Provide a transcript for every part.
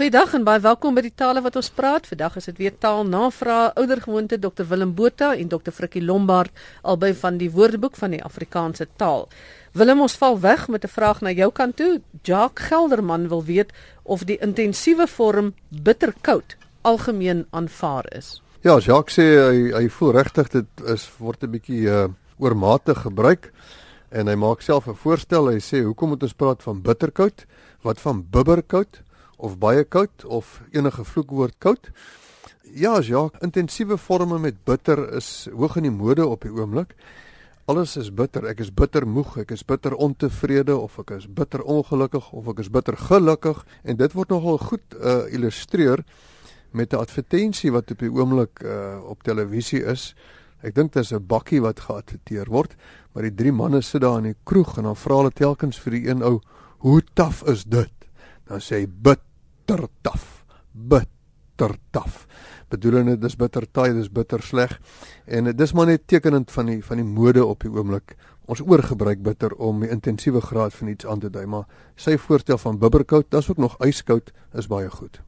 Goeiedag en baie welkom by die tale wat ons praat. Vandag is dit weer taalnavraag oudergewoonte Dr Willem Botha en Dr Frikkie Lombard albei van die Woordeboek van die Afrikaanse taal. Willem ons val weg met 'n vraag na jou kant toe. Jacques Gelderman wil weet of die intensiewe vorm bitterkoud algemeen aanvaar is. Ja, Jacques sê hy hy voel regtig dit is word 'n bietjie uh, oormatig gebruik en hy maak self 'n voorstel. Hy sê hoekom moet ons praat van bitterkoud? Wat van bibberkoud? Of baie koud of enige vloekwoord koud. Ja, ja, intensiewe forme met bitter is hoog in die mode op die oomblik. Alles is bitter. Ek is bitter moeg, ek is bitter ontevrede of ek is bitter ongelukkig of ek is bitter gelukkig en dit word nogal goed uh, illustreer met 'n advertensie wat op die oomblik uh, op televisie is. Ek dink dit is 'n bakkie wat geadverteer word, maar die drie manne sit daar in die kroeg en dan vra hulle telkens vir die een ou, "Hoe taaf is dit?" Dan sê hy, "Bitter." Bitter taaf. Bitter taaf. Bedoelende dis bitter taai, dis bitter sleg. En dis maar net tekenend van die van die mode op die oomblik. Ons oorgebruik bitter om die intensiewe graad van iets aan te dui, maar sy voorstel van bibberkoud, dis ook nog yskoud, is baie goed.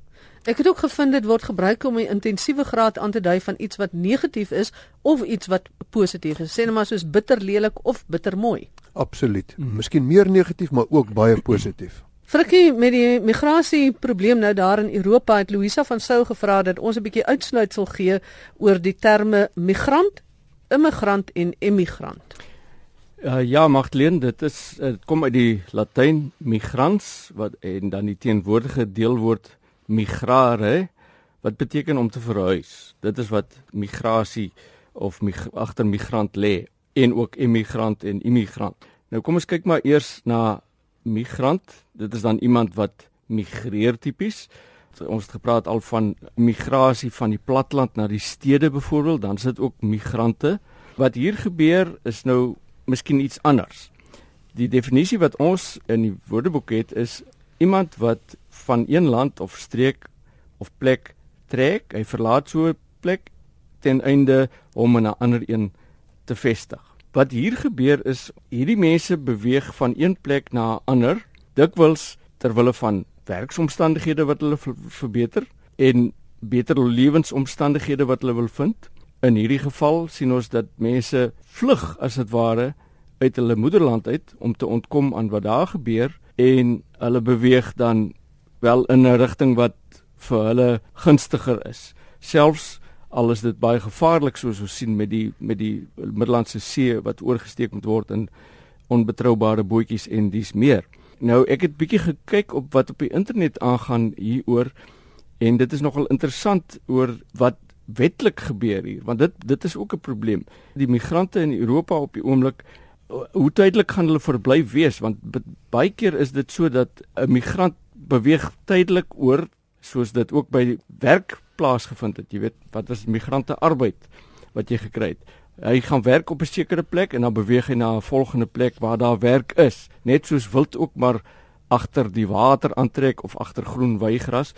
Ek het ook gevind dit word gebruik om 'n intensiewe graad aan te dui van iets wat negatief is of iets wat positief is. Sê net maar soos bitter lelik of bitter mooi. Absoluut. Mm. Miskien meer negatief, maar ook baie positief. Frikkie met die migrasie probleem nou daar in Europa het Louisa van Sail gevra dat ons 'n bietjie uitsluitsel gee oor die terme migrant, immigrant en emigrant. Uh, ja, Magdalene, dit is dit kom uit die Latyn migrans wat en dan die teenwoordige deelwoord migrare wat beteken om te verhuis. Dit is wat migrasie of mig agter migrant lê en ook emigrant en immigrant. Nou kom ons kyk maar eers na migrant. Dit is dan iemand wat migreer tipies. Ons het gepraat al van migrasie van die platteland na die stede byvoorbeeld, dan sit ook migrante. Wat hier gebeur is nou miskien iets anders. Die definisie wat ons in die Woordeboek het is iemand wat van een land of streek of plek trek, hy verlaat so 'n plek ten einde om in 'n ander een te vestig. Wat hier gebeur is hierdie mense beweeg van een plek na 'n ander, dikwels ter wille van werksomstandighede wat hulle verbeter en beter lewensomstandighede wat hulle wil vind. In hierdie geval sien ons dat mense vlug as dit ware uit hulle moederland uit om te ontkom aan wat daar gebeur en hulle beweeg dan wel in 'n rigting wat vir hulle gunstiger is. Selfs al is dit baie gevaarlik soos ons sien met die met die Middellandse See wat oorgesteek moet word in onbetroubare bootjies en dis meer. Nou ek het bietjie gekyk op wat op die internet aangaan hieroor en dit is nogal interessant oor wat wetlik gebeur hier want dit dit is ook 'n probleem. Die migrante in Europa op die oomblik hoe tydelik gaan hulle verblyf wees want baie keer is dit so dat 'n migrant beweeg tydelik oor soos dit ook by werk plaasgevind het. Jy weet, wat was migrante arbeid wat jy gekry het. Hy gaan werk op 'n sekere plek en dan beweeg hy na 'n volgende plek waar daar werk is. Net soos wild ook maar agter die water aantrek of agter groen weigras.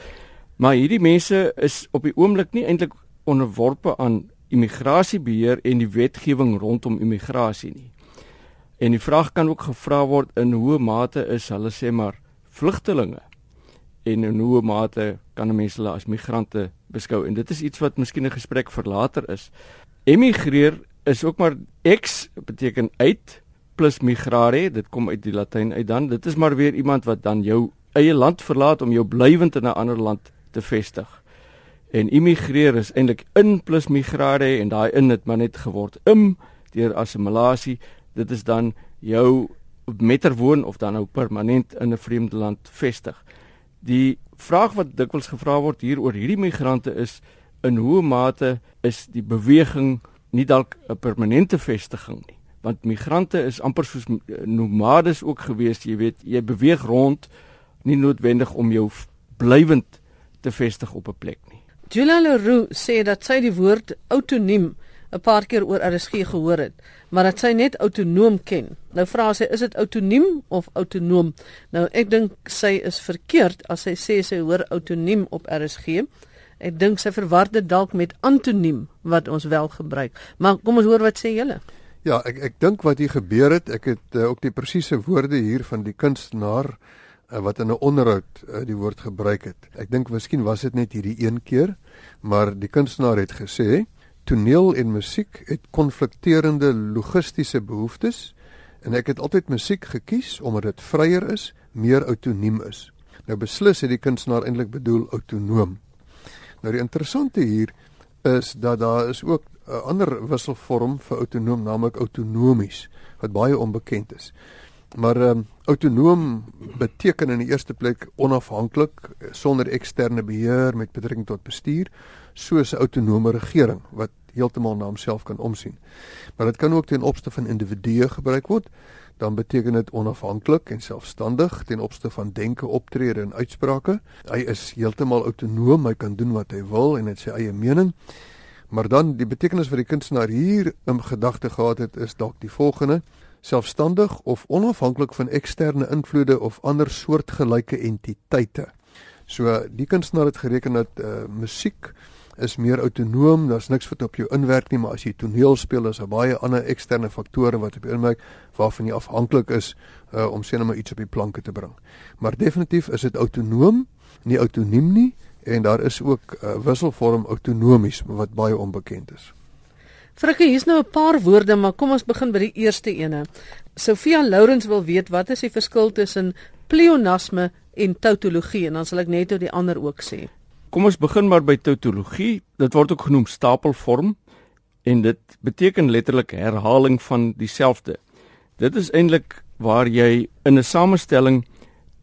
Maar hierdie mense is op die oomblik nie eintlik onderworpe aan immigrasiebeheer en die wetgewing rondom immigrasie nie. En die vraag kan ook gevra word in hoe mate is hulle sê maar vlugtelinge en in hoe mate kan 'n mens hulle as migrante beskou en dit is iets wat miskien 'n gesprek vir later is. Emigreer is ook maar ex beteken uit plus migrare, dit kom uit die Latyn uit dan. Dit is maar weer iemand wat dan jou eie land verlaat om jou blywend in 'n ander land te vestig. En immigreer is eintlik in plus migrare en daai in het maar net geword im deur assimilasie. Dit is dan jou metterwoon of dan nou permanent in 'n vreemde land vestig. Die vraag wat dikwels gevra word hier oor hierdie migrante is in hoe mate is die beweging nie dalk 'n permanente vestiging nie? Want migrante is amper soos nomades ook gewees jy weet jy beweeg rond nie noodwendig om jou blywend te vestig op 'n plek nie. Julia Leroux sê dat sy die woord autoniem 'n paar keer oor RSG gehoor het, maar dat sy net autonoom ken. Nou vra sy, is dit autoniem of autonoom? Nou ek dink sy is verkeerd as sy sê sy hoor autoniem op RSG. Ek dink sy verwar dit dalk met antoniem wat ons wel gebruik. Maar kom ons hoor wat sê julle. Ja, ek ek dink wat hier gebeur het, ek het uh, ook die presiese woorde hier van die kunstenaar uh, wat in 'n onderhoud uh, die woord gebruik het. Ek dink miskien was dit net hierdie een keer, maar die kunstenaar het gesê toneel en musiek het konflikterende logistiese behoeftes en ek het altyd musiek gekies omdat dit vryer is, meer autoniem is. Nou beslis het die kunstenaar eintlik bedoel autonoom. Nou die interessante hier is dat daar is ook 'n ander wisselvorm vir autonoom, naamlik autonomies wat baie onbekend is. Maar ehm um, autonoom beteken in die eerste plek onafhanklik sonder eksterne beheer met betrekking tot bestuur, soos 'n autonome regering wat heeltemal na homself kan omsien. Maar dit kan ook ten opsigte van individue gebruik word. Dan beteken dit onafhanklik en selfstandig ten opsigte van denke, optrede en uitsprake. Hy is heeltemal autonoom, hy kan doen wat hy wil en het sy eie mening. Maar dan die betekenis wat die kunstenaar hier in gedagte gehad het is dalk die volgende: selfstandig of onafhanklik van eksterne invloede of ander soortgelyke entiteite. So die kunstenaar het gereken dat uh, musiek is meer autonoom, daar's niks wat op jou inwerk nie, maar as jy toneel speel is daar baie ander eksterne faktore wat op jou inwerk waarvan jy afhanklik is uh, om sien om iets op die planke te bring. Maar definitief is dit autonoom, nie autoniem nie en daar is ook uh, wisselvorm autonomies wat baie onbekend is. Frikkie, hier's nou 'n paar woorde, maar kom ons begin by die eerste ene. Sofia Lourens wil weet wat is die verskil tussen pleonasme en tautologie en dan sal ek net oor die ander ook sê. Kom ons begin maar by tautologie. Dit word ook genoem stapelvorm en dit beteken letterlik herhaling van dieselfde. Dit is eintlik waar jy in 'n samestelling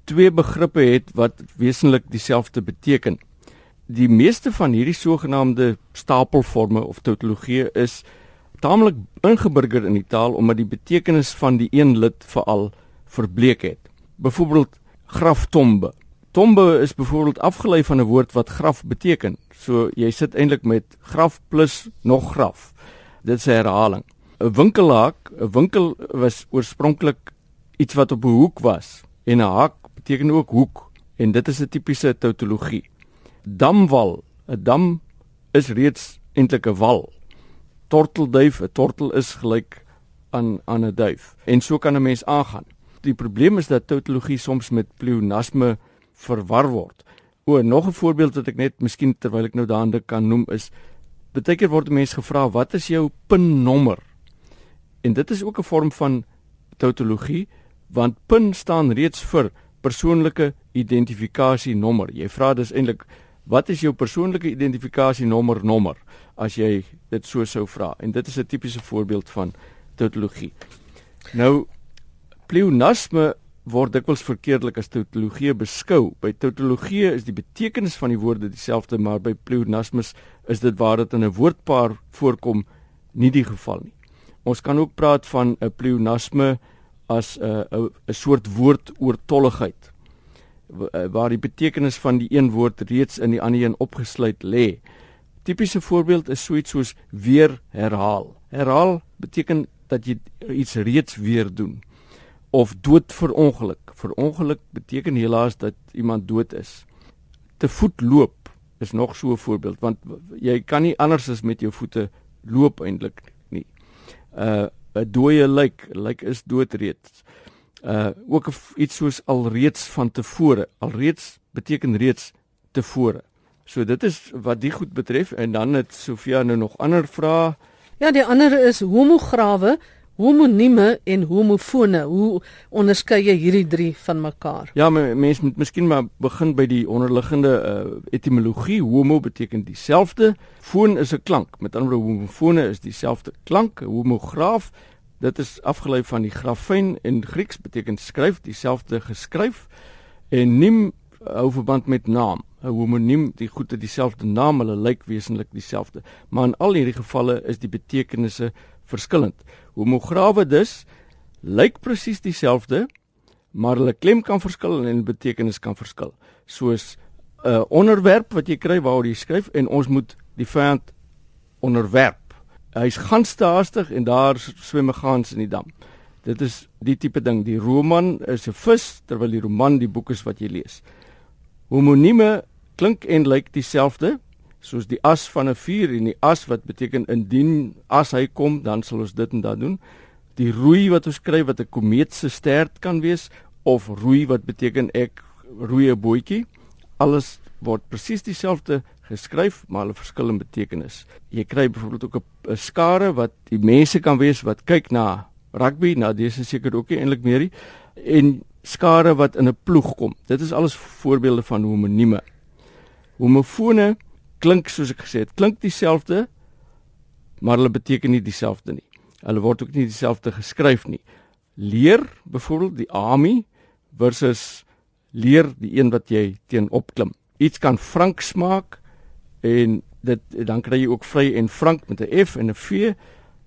twee begrippe het wat wesentlik dieselfde beteken die meeste van hierdie sogenaamde stapelforme of tautologie is taamlik ingeburger in die taal omdat die betekenis van die een lid veral verbleek het. Byvoorbeeld graftombe. Tombe is byvoorbeeld afgelei van 'n woord wat graf beteken. So jy sit eintlik met graf plus nog graf. Dit is 'n herhaling. 'n Winkelhaak, 'n winkel was oorspronklik iets wat op 'n hoek was en 'n haak beteken ook hoek en dit is 'n tipiese tautologie damwal. 'n Dam is reeds eintlik 'n wal. Tortelduif, 'n tortel is gelyk aan aan 'n duif. En so kan 'n mens aangaan. Die probleem is dat tautologie soms met pleonasme verwar word. O, nog 'n voorbeeld wat ek net miskien terwyl ek nou daarin kan noem is baie keer word mense gevra wat is jou pinnommer? En dit is ook 'n vorm van tautologie want pin staan reeds vir persoonlike identifikasienommer. Jy vra dus eintlik wat is jou persoonlike identifikasienommer nommer as jy dit so sou vra? En dit is 'n tipiese voorbeeld van tautologie. Nou pleonasme word dikwels verkeerdelik as tautologie beskou. By tautologie is die betekenis van die woorde dieselfde maar by pleonasmes is dit waar dit in 'n woordpaar voorkom nie die geval nie. Ons kan ook praat van 'n pleonasme as 'n 'n soort woordoortolligheid. Eh, waar die betekenis van die een woord reeds in die ander een opgesluit lê. Tipiese voorbeeld is so iets soos weer herhaal. Herhaal beteken dat jy iets reeds weer doen. Of dood vir ongeluk. Vir ongeluk beteken helaas dat iemand dood is. Te voet loop is nog so 'n voorbeeld want jy kan nie anders as met jou voete loop eintlik nie. Uh 'n dooie lijk, lijk is dood reeds uh ook iets soos alreeds van tevore. Alreeds beteken reeds tevore. So dit is wat die goed betref en dan het Sofia nou nog ander vrae. Ja, die ander is homograwe, homonieme en homofone. Hoe onderskei jy hierdie drie van mekaar? Ja, mense moet miskien maar begin by die onderliggende uh etimologie. Homo beteken dieselfde. Foon is 'n klank. Met ander woorde, homofone is dieselfde klank. Homograaf Dit is afgelei van die grafyn in Grieks beteken skryf dieselfde geskryf en nim hou verband met naam. 'n Homoniem, die goede dieselfde naam, hulle lyk wesentlik dieselfde, maar in al hierdie gevalle is die betekenisse verskillend. Homograwe dus lyk presies dieselfde, maar hulle klem kan verskil en hulle betekenis kan verskil. Soos 'n uh, onderwerp wat jy kry waaroor jy skryf en ons moet die vyand onderwerp hy's gans te haastig en daar swem 'n gans in die dam. Dit is die tipe ding. Die roman is 'n vis terwyl die roman die boek is wat jy lees. Homonieme klink en lyk dieselfde soos die as van 'n vuur en die as wat beteken indien as hy kom dan sal ons dit en dat doen. Die roei wat ons skryf wat 'n komeet se stert kan wees of roei wat beteken ek roei 'n bootjie. Alles word presies dieselfde geskryf, maar hulle verskil in betekenis. Jy kry byvoorbeeld ook 'n skare wat die mense kan wees wat kyk na rugby, nou dis seker ook nie eintlik meer nie. En skare wat in 'n ploeg kom. Dit is alles voorbeelde van homonieme. Homofone klink soos ek gesê het, klink dieselfde, maar hulle beteken nie dieselfde nie. Hulle word ook nie dieselfde geskryf nie. Leer byvoorbeeld die ami versus leer die een wat jy teen opklim. Iets kan frank smaak en dit dan kry jy ook vry en frank met 'n F en 'n V.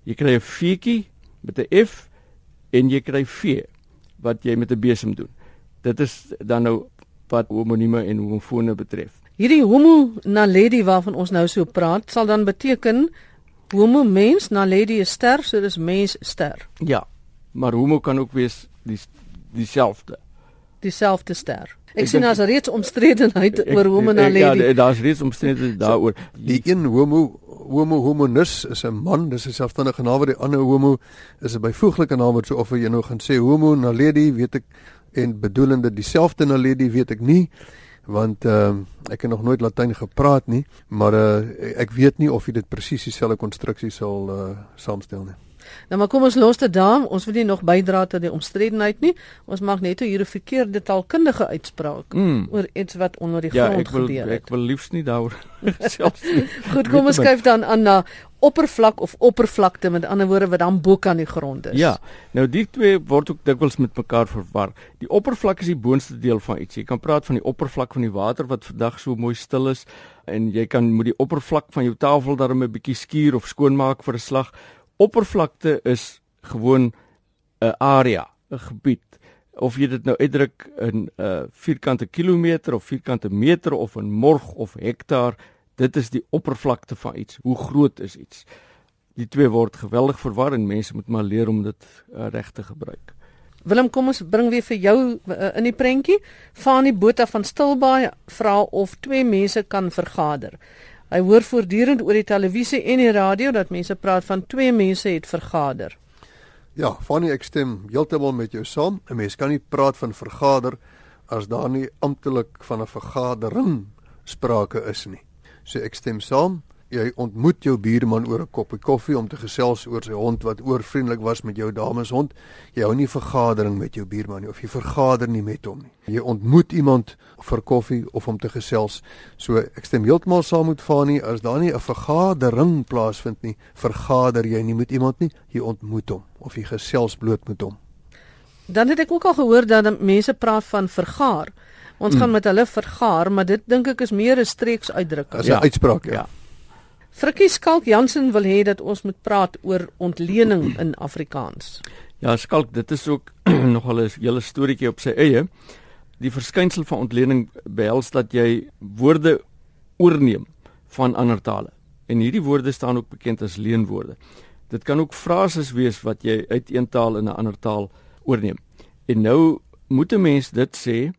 Jy kry 'n feetjie met 'n F en jy kry V wat jy met 'n besem doen. Dit is dan nou wat homonieme en homofone betref. Hierdie homo naledi waarvan ons nou so praat, sal dan beteken homo mens naledi is ster, so dis mens ster. Ja. Maar homo kan ook wees die dieselfde. Dieselfde ster. Ek, ek sien daar's reeds omstredenheid oor homo naledi. Ja, daar's reeds omstredenheid daaroor. Die een homo homo homonus is 'n man, dis 'n selfstandige naam, die ander homo is 'n byvoeglike naam wat so of jy nou gaan sê homo naledi, weet ek en bedoelende dieselfde naledi weet ek nie want uh, ek het nog nooit latyn gepraat nie, maar uh, ek weet nie of jy dit presies dieselfde konstruksie sal uh, saamstel nie. Nou maar kom ons los dit daar. Ons wil nie nog bydra tot die omstredenheid nie. Ons mag net hier 'n verkeerde taalkundige uitspraak mm. oor iets wat onder die ja, grond wil, gebeur het. Ek wil liefs nie daaroor selfs. Goed, kom ons skuif dan aan na oppervlak of oppervlakte met ander woorde wat dan bo kan die grond is. Ja. Nou die twee word ook dikwels met mekaar verwar. Die oppervlak is die boonste deel van iets. Jy kan praat van die oppervlak van die water wat vandag so mooi stil is en jy kan met die oppervlak van jou tafel daarmee 'n bietjie skuur of skoonmaak vir 'n slag oppervlakte is gewoon 'n area, 'n gebied. Of jy dit nou uitdruk in 'n uh, vierkante kilometer of vierkante meter of in morg of hektaar, dit is die oppervlakte van iets. Hoe groot is iets? Die twee word geweldig verwar en mense moet maar leer om dit uh, reg te gebruik. Willem, kom ons bring weer vir jou uh, in die prentjie. Fani Botha van Stilbaai vra of twee mense kan vergader. Hy hoor voortdurend oor die televisie en die radio dat mense praat van twee mense het vergader. Ja, Fanny, ek stem heeltemal met jou saam. 'n Mens kan nie praat van vergader as daar nie amptelik van 'n vergadering sprake is nie. So ek stem saam jy ontmoet jou buurman oor 'n koppie koffie om te gesels oor sy hond wat oorvriendelik was met jou dameshond. Jy hou nie vergadering met jou buurman nie of jy vergader nie met hom nie. Jy ontmoet iemand vir koffie of om te gesels. So ek stem heeltemal saam met Fanie as daar nie 'n vergadering plaasvind nie, vergader jy nie met iemand nie, jy ontmoet hom of jy gesels bloot met hom. Dan het ek ook al gehoor dat mense praat van vergaar. Ons hmm. gaan met hulle vergaar, maar dit dink ek is meer 'n streeks uitdrukking. As 'n ja. uitspraak, ja. ja. Frikkie Skalk Jansen wil hê dat ons moet praat oor ontlening in Afrikaans. Ja, Skalk, dit is ook nogal 'n hele storieetjie op sy eie. Die verskynsel van ontlening behels dat jy woorde oorneem van ander tale. En hierdie woorde staan ook bekend as leenwoorde. Dit kan ook frases wees wat jy uit een taal in 'n ander taal oorneem. En nou moet 'n mens dit sê,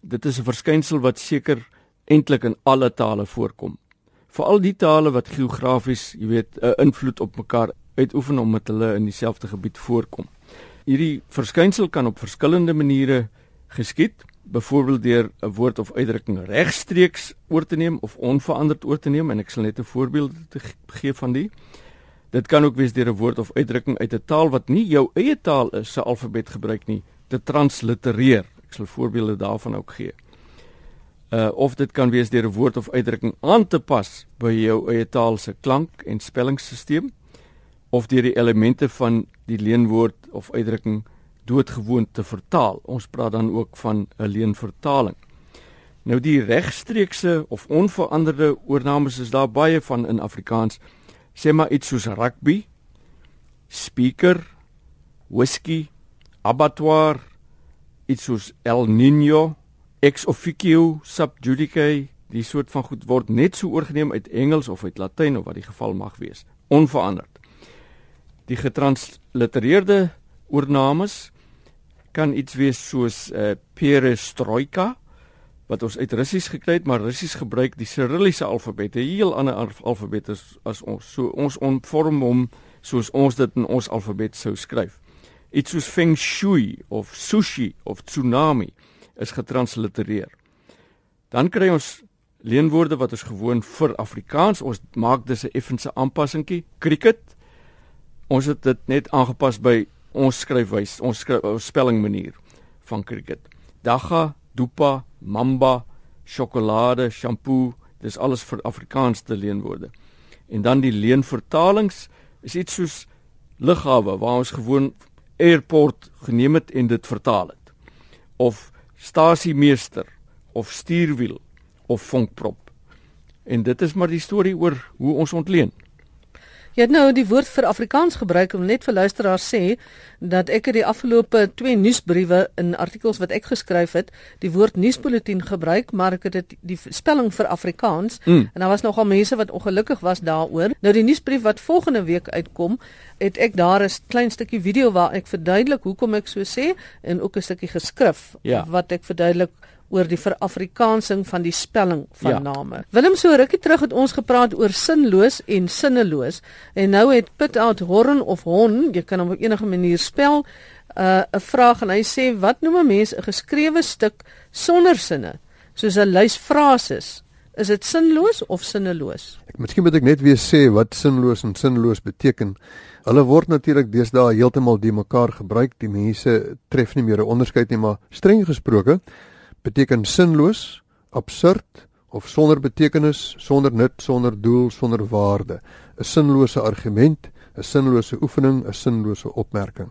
dit is 'n verskynsel wat seker eintlik in alle tale voorkom veral die tale wat geografies, jy weet, 'n invloed op mekaar uitoefen omdat hulle in dieselfde gebied voorkom. Hierdie verskynsel kan op verskillende maniere geskied, byvoorbeeld deur 'n woord of uitdrukking regstreeks oor te neem of onveranderd oor te neem en ek sal net 'n voorbeeld gee van die. Dit kan ook wees deur 'n woord of uitdrukking uit 'n taal wat nie jou eie taal is, se alfabet gebruik nie, te translitereer. Ek sal voorbeelde daarvan ook gee uh of dit kan wees deur 'n woord of uitdrukking aan te pas by jou eie taal se klank en spellingsstelsel of deur die elemente van die leenwoord of uitdrukking doodgewoon te vertaal. Ons praat dan ook van 'n leenvertaling. Nou die regstreekse of onveranderde oornames is daar baie van in Afrikaans. Sê maar iets soos rugby, speaker, whisky, abattoir, iets soos El Niño ex officio sub judice die soort van goed word net so oorgeneem uit Engels of uit Latyn of wat die geval mag wees. Onveranderd. Die getranslitereerde oornames kan iets wees soos uh, perestroika wat ons uit Russies gekry het maar Russies gebruik die Cyrilliese alfabet 'n heel ander alfabet as, as ons. So ons ontvorm hom soos ons dit in ons alfabet sou skryf. Iets soos feng shui of sushi of tsunami is getranslitereer. Dan kry ons leenwoorde wat ons gewoon vir Afrikaans ons maak dis 'n effense aanpassingkie. Cricket. Ons het dit net aangepas by ons skryfwys, ons skryf ons spellingmanier van cricket. Dagga, dupa, mamba, sjokolade, shampoo, dis alles vir Afrikaans te leenwoorde. En dan die leenvertalings is iets soos lughawe waar ons gewoon airport geneem het en dit vertaal het. Of stasiemeester of stuurwiel of vonkprop. En dit is maar die storie oor hoe ons ontleen. Jy het nou die woord vir Afrikaans gebruik om net vir luisteraars sê dat ek het die afgelope twee nuusbriewe in artikels wat ek geskryf het, die woord nuusbulletin gebruik, maar ek het dit die spelling vir Afrikaans mm. en daar was nogal mense wat ongelukkig was daaroor. Nou die nuusbrief wat volgende week uitkom, het ek daar 'n klein stukkie video waar ek verduidelik hoekom ek so sê en ook 'n stukkie geskrif ja. wat ek verduidelik oor die verafrikaansing van die spelling van ja. name. Willem so rukkie terug het ons gepraat oor sinloos en sinneloos en nou het put out horn of hon, jy kan hom op enige manier spel, 'n uh, vraag en hy sê wat noem 'n mens 'n geskrewe stuk sonder sinne soos 'n lys frases? Is dit sinloos of sinneloos? Ek miskien moet ek net weer sê wat sinloos en sinneloos beteken. Hulle word natuurlik deesdae heeltemal die mekaar gebruik. Die mense tref nie meer 'n onderskeid nie, maar streng gesproke beteken sinloos, absurd of sonder betekenis, sonder nut, sonder doel, sonder waarde. 'n Sinlose argument, 'n sinlose oefening, 'n sinlose opmerking.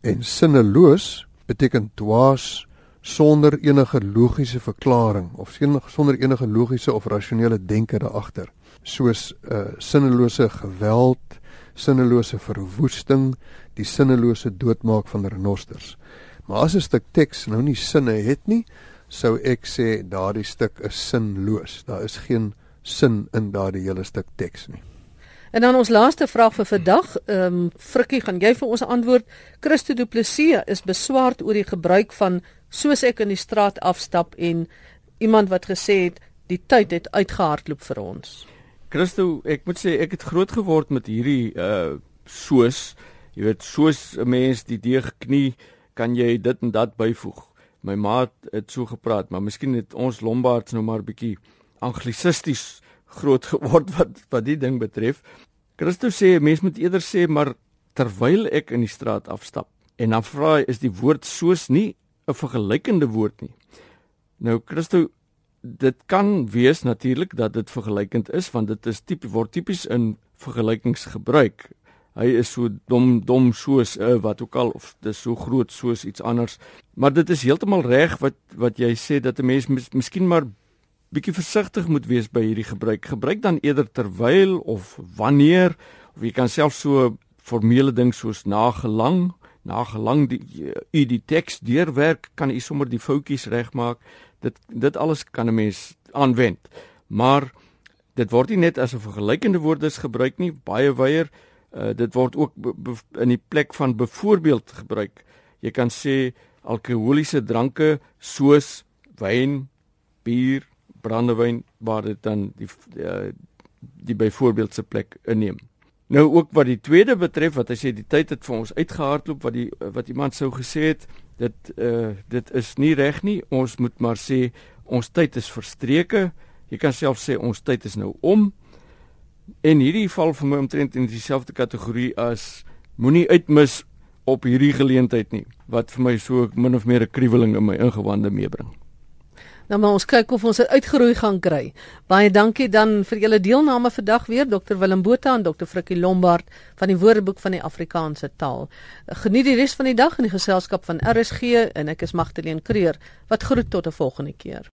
En sinneloos beteken dwaas sonder enige logiese verklaring of sonder enige logiese of rasionele denke daaragter. Soos 'n uh, sinnelose geweld, sinnelose verwoesting, die sinnelose doodmaak van renosters. Maar as 'n stuk teks nou nie sinne het nie, sou ek sê daardie stuk is sinloos. Daar is geen sin in daardie hele stuk teks nie. En dan ons laaste vraag vir vandag, ehm um, Frikkie, gaan jy vir ons antwoord? Christo Du Plessis is beswaard oor die gebruik van soos ek in die straat afstap en iemand wat gesê het die tyd het uitgehardloop vir ons. Christo, ek moet sê ek het groot geword met hierdie uh soos jy weet soos 'n mens die deeg knie kan jy dit en dat byvoeg my maat het so gepraat, maar miskien het ons Lombards nou maar bietjie anglisisties groot geword wat wat die ding betref. Christus sê mens moet eerder sê maar terwyl ek in die straat afstap. En dan vra hy is die woord soos nie 'n vergelykende woord nie. Nou Christus dit kan wees natuurlik dat dit vergelykend is want dit is tipe word tipies in vergelykings gebruik hy is so dom dom soos uh, wat ook al of dis so groot soos iets anders. Maar dit is heeltemal reg wat wat jy sê dat 'n mens mis, miskien maar bietjie versigtig moet wees by hierdie gebruik. Gebruik dan eerder terwyl of wanneer of jy kan self so formele ding soos nagelang, nagelang die u die teks deurwerk, kan u sommer die foutjies regmaak. Dit dit alles kan 'n mens aanwend. Maar dit word nie net as 'n vergelykende woord gebruik nie, baie wyeer Uh, dit word ook in die plek van byvoorbeeld gebruik. Jy kan sê alkoholiese dranke soos wyn, bier, brandewyn waar dit dan die uh, die byvoorbeeldse plek inneem. Nou ook wat die tweede betref wat hy sê die tyd het vir ons uitgehardloop wat die wat iemand sou gesê het dit uh dit is nie reg nie ons moet maar sê ons tyd is verstreke jy kan self sê ons tyd is nou om En hierdie val vir my omtrent in dieselfde kategorie as moenie uitmis op hierdie geleentheid nie wat vir my so min of meer 'n kriweling in my ingewande meebring. Nou maar ons kyk of ons dit uitgeroei gaan kry. Baie dankie dan vir julle deelname vandag weer Dr Willem Botha en Dr Frikkie Lombard van die Woordeboek van die Afrikaanse taal. Geniet die res van die dag in die geselskap van RSG en ek is Magdalene Creer wat groet tot 'n volgende keer.